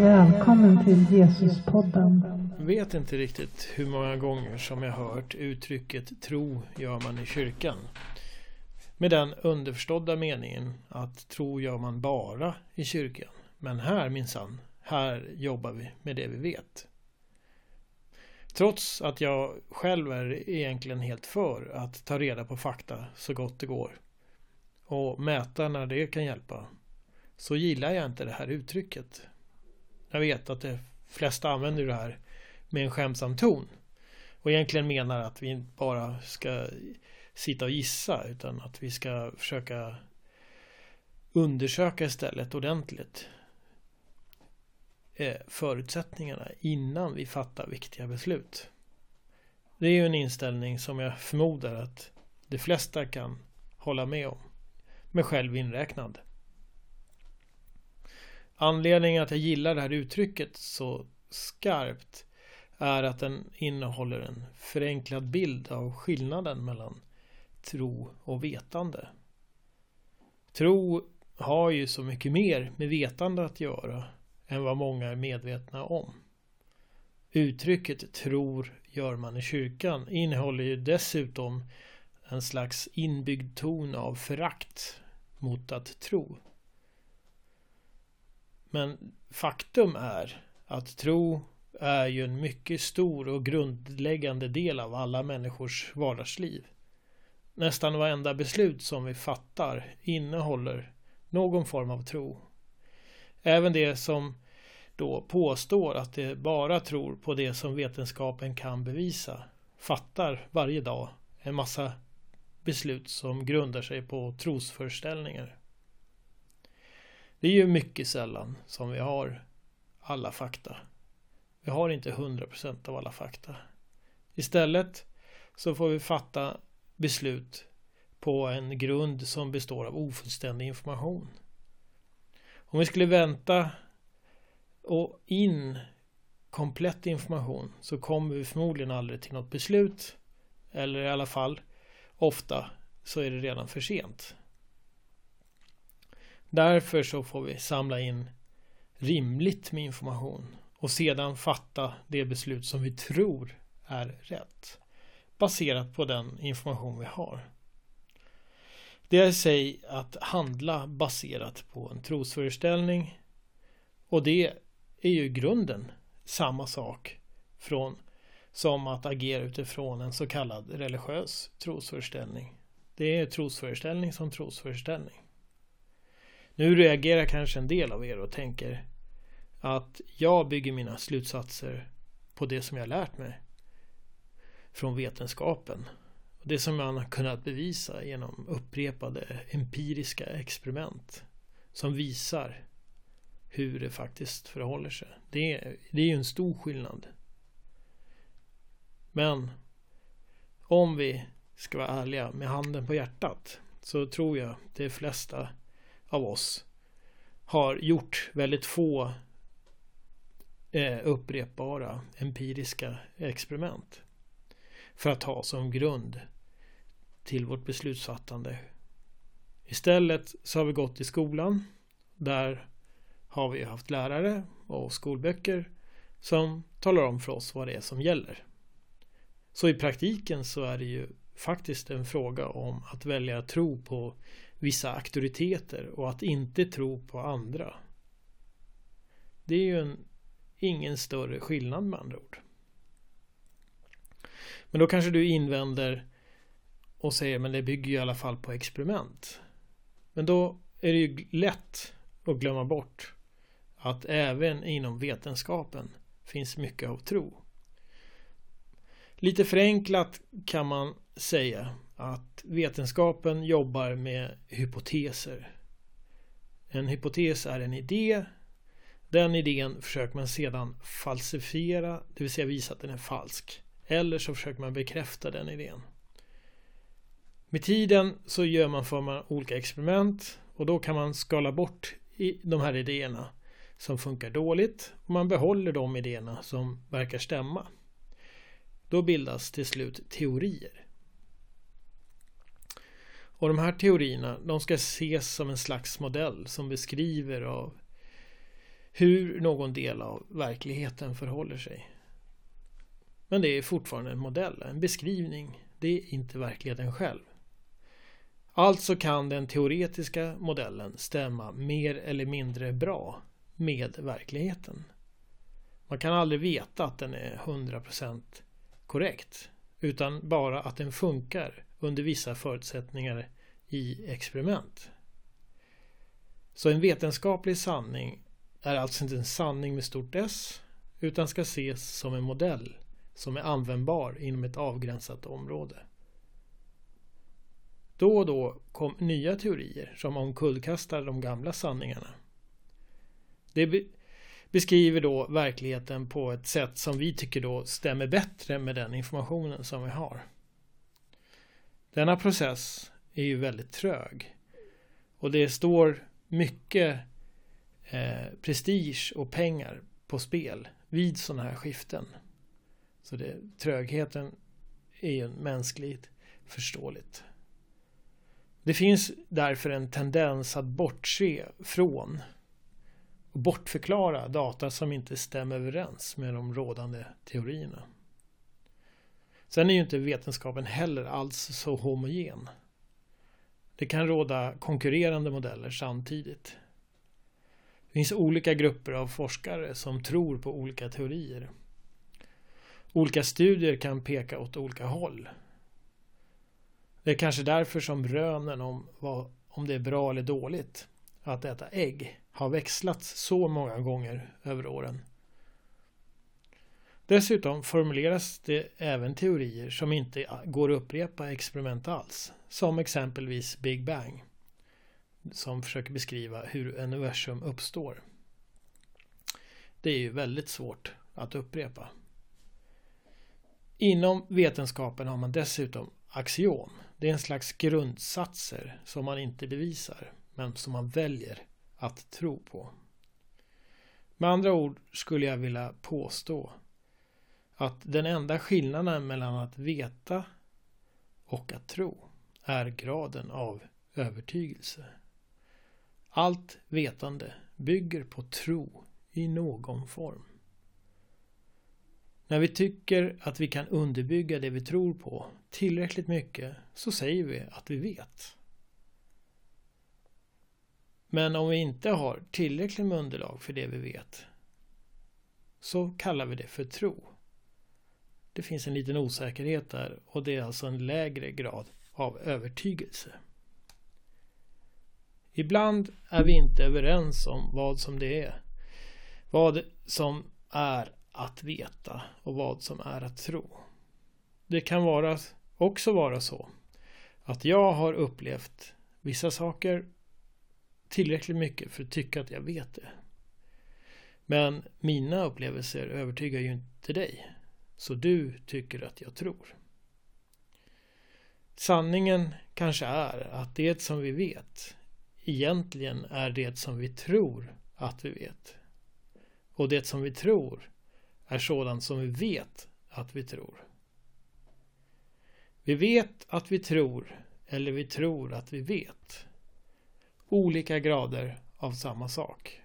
Välkommen till Jesuspodden. vet inte riktigt hur många gånger som jag hört uttrycket tro gör man i kyrkan. Med den underförstådda meningen att tro gör man bara i kyrkan. Men här minsann, här jobbar vi med det vi vet. Trots att jag själv är egentligen helt för att ta reda på fakta så gott det går och mäta när det kan hjälpa så gillar jag inte det här uttrycket. Jag vet att de flesta använder det här med en skämtsam ton och egentligen menar att vi inte bara ska sitta och gissa utan att vi ska försöka undersöka istället ordentligt eh, förutsättningarna innan vi fattar viktiga beslut. Det är ju en inställning som jag förmodar att de flesta kan hålla med om, med själv inräknad. Anledningen att jag gillar det här uttrycket så skarpt är att den innehåller en förenklad bild av skillnaden mellan tro och vetande. Tro har ju så mycket mer med vetande att göra än vad många är medvetna om. Uttrycket tror gör man i kyrkan innehåller ju dessutom en slags inbyggd ton av förakt mot att tro. Men faktum är att tro är ju en mycket stor och grundläggande del av alla människors vardagsliv. Nästan varenda beslut som vi fattar innehåller någon form av tro. Även det som då påstår att det bara tror på det som vetenskapen kan bevisa fattar varje dag en massa beslut som grundar sig på trosföreställningar. Det är ju mycket sällan som vi har alla fakta. Vi har inte 100% av alla fakta. Istället så får vi fatta beslut på en grund som består av ofullständig information. Om vi skulle vänta och in komplett information så kommer vi förmodligen aldrig till något beslut. Eller i alla fall ofta så är det redan för sent. Därför så får vi samla in rimligt med information och sedan fatta det beslut som vi tror är rätt baserat på den information vi har. Det är i sig att handla baserat på en trosföreställning och det är ju grunden samma sak från som att agera utifrån en så kallad religiös trosföreställning. Det är trosföreställning som trosföreställning. Nu reagerar kanske en del av er och tänker att jag bygger mina slutsatser på det som jag lärt mig från vetenskapen. Det som man har kunnat bevisa genom upprepade empiriska experiment som visar hur det faktiskt förhåller sig. Det är, det är ju en stor skillnad. Men om vi ska vara ärliga med handen på hjärtat så tror jag de flesta av oss har gjort väldigt få eh, upprepbara empiriska experiment för att ha som grund till vårt beslutsfattande. Istället så har vi gått i skolan. Där har vi haft lärare och skolböcker som talar om för oss vad det är som gäller. Så i praktiken så är det ju faktiskt en fråga om att välja att tro på vissa auktoriteter och att inte tro på andra. Det är ju en, ingen större skillnad med andra ord. Men då kanske du invänder och säger men det bygger ju i alla fall på experiment. Men då är det ju lätt att glömma bort att även inom vetenskapen finns mycket av tro. Lite förenklat kan man säga att vetenskapen jobbar med hypoteser. En hypotes är en idé. Den idén försöker man sedan falsifiera, det vill säga visa att den är falsk. Eller så försöker man bekräfta den idén. Med tiden så gör man för man olika experiment och då kan man skala bort de här idéerna som funkar dåligt och man behåller de idéerna som verkar stämma. Då bildas till slut teorier. Och de här teorierna de ska ses som en slags modell som beskriver av hur någon del av verkligheten förhåller sig. Men det är fortfarande en modell, en beskrivning. Det är inte verkligheten själv. Alltså kan den teoretiska modellen stämma mer eller mindre bra med verkligheten. Man kan aldrig veta att den är 100% korrekt utan bara att den funkar under vissa förutsättningar i experiment. Så en vetenskaplig sanning är alltså inte en sanning med stort S utan ska ses som en modell som är användbar inom ett avgränsat område. Då och då kom nya teorier som omkullkastar de gamla sanningarna. Det be beskriver då verkligheten på ett sätt som vi tycker då stämmer bättre med den informationen som vi har. Denna process är ju väldigt trög. Och det står mycket eh, prestige och pengar på spel vid sådana här skiften. Så det, trögheten är ju mänskligt förståeligt. Det finns därför en tendens att bortse från och bortförklara data som inte stämmer överens med de rådande teorierna. Sen är ju inte vetenskapen heller alls så homogen. Det kan råda konkurrerande modeller samtidigt. Det finns olika grupper av forskare som tror på olika teorier. Olika studier kan peka åt olika håll. Det är kanske därför som rönen om, vad, om det är bra eller dåligt att äta ägg har växlats så många gånger över åren. Dessutom formuleras det även teorier som inte går att upprepa experiment alls. Som exempelvis Big Bang. Som försöker beskriva hur universum uppstår. Det är ju väldigt svårt att upprepa. Inom vetenskapen har man dessutom axiom. Det är en slags grundsatser som man inte bevisar men som man väljer att tro på. Med andra ord skulle jag vilja påstå att den enda skillnaden mellan att veta och att tro är graden av övertygelse. Allt vetande bygger på tro i någon form. När vi tycker att vi kan underbygga det vi tror på tillräckligt mycket så säger vi att vi vet. Men om vi inte har tillräckligt med underlag för det vi vet så kallar vi det för tro. Det finns en liten osäkerhet där och det är alltså en lägre grad av övertygelse. Ibland är vi inte överens om vad som det är. Vad som är att veta och vad som är att tro. Det kan vara, också vara så att jag har upplevt vissa saker tillräckligt mycket för att tycka att jag vet det. Men mina upplevelser övertygar ju inte dig. Så du tycker att jag tror. Sanningen kanske är att det som vi vet egentligen är det som vi tror att vi vet. Och det som vi tror är sådant som vi vet att vi tror. Vi vet att vi tror eller vi tror att vi vet. Olika grader av samma sak.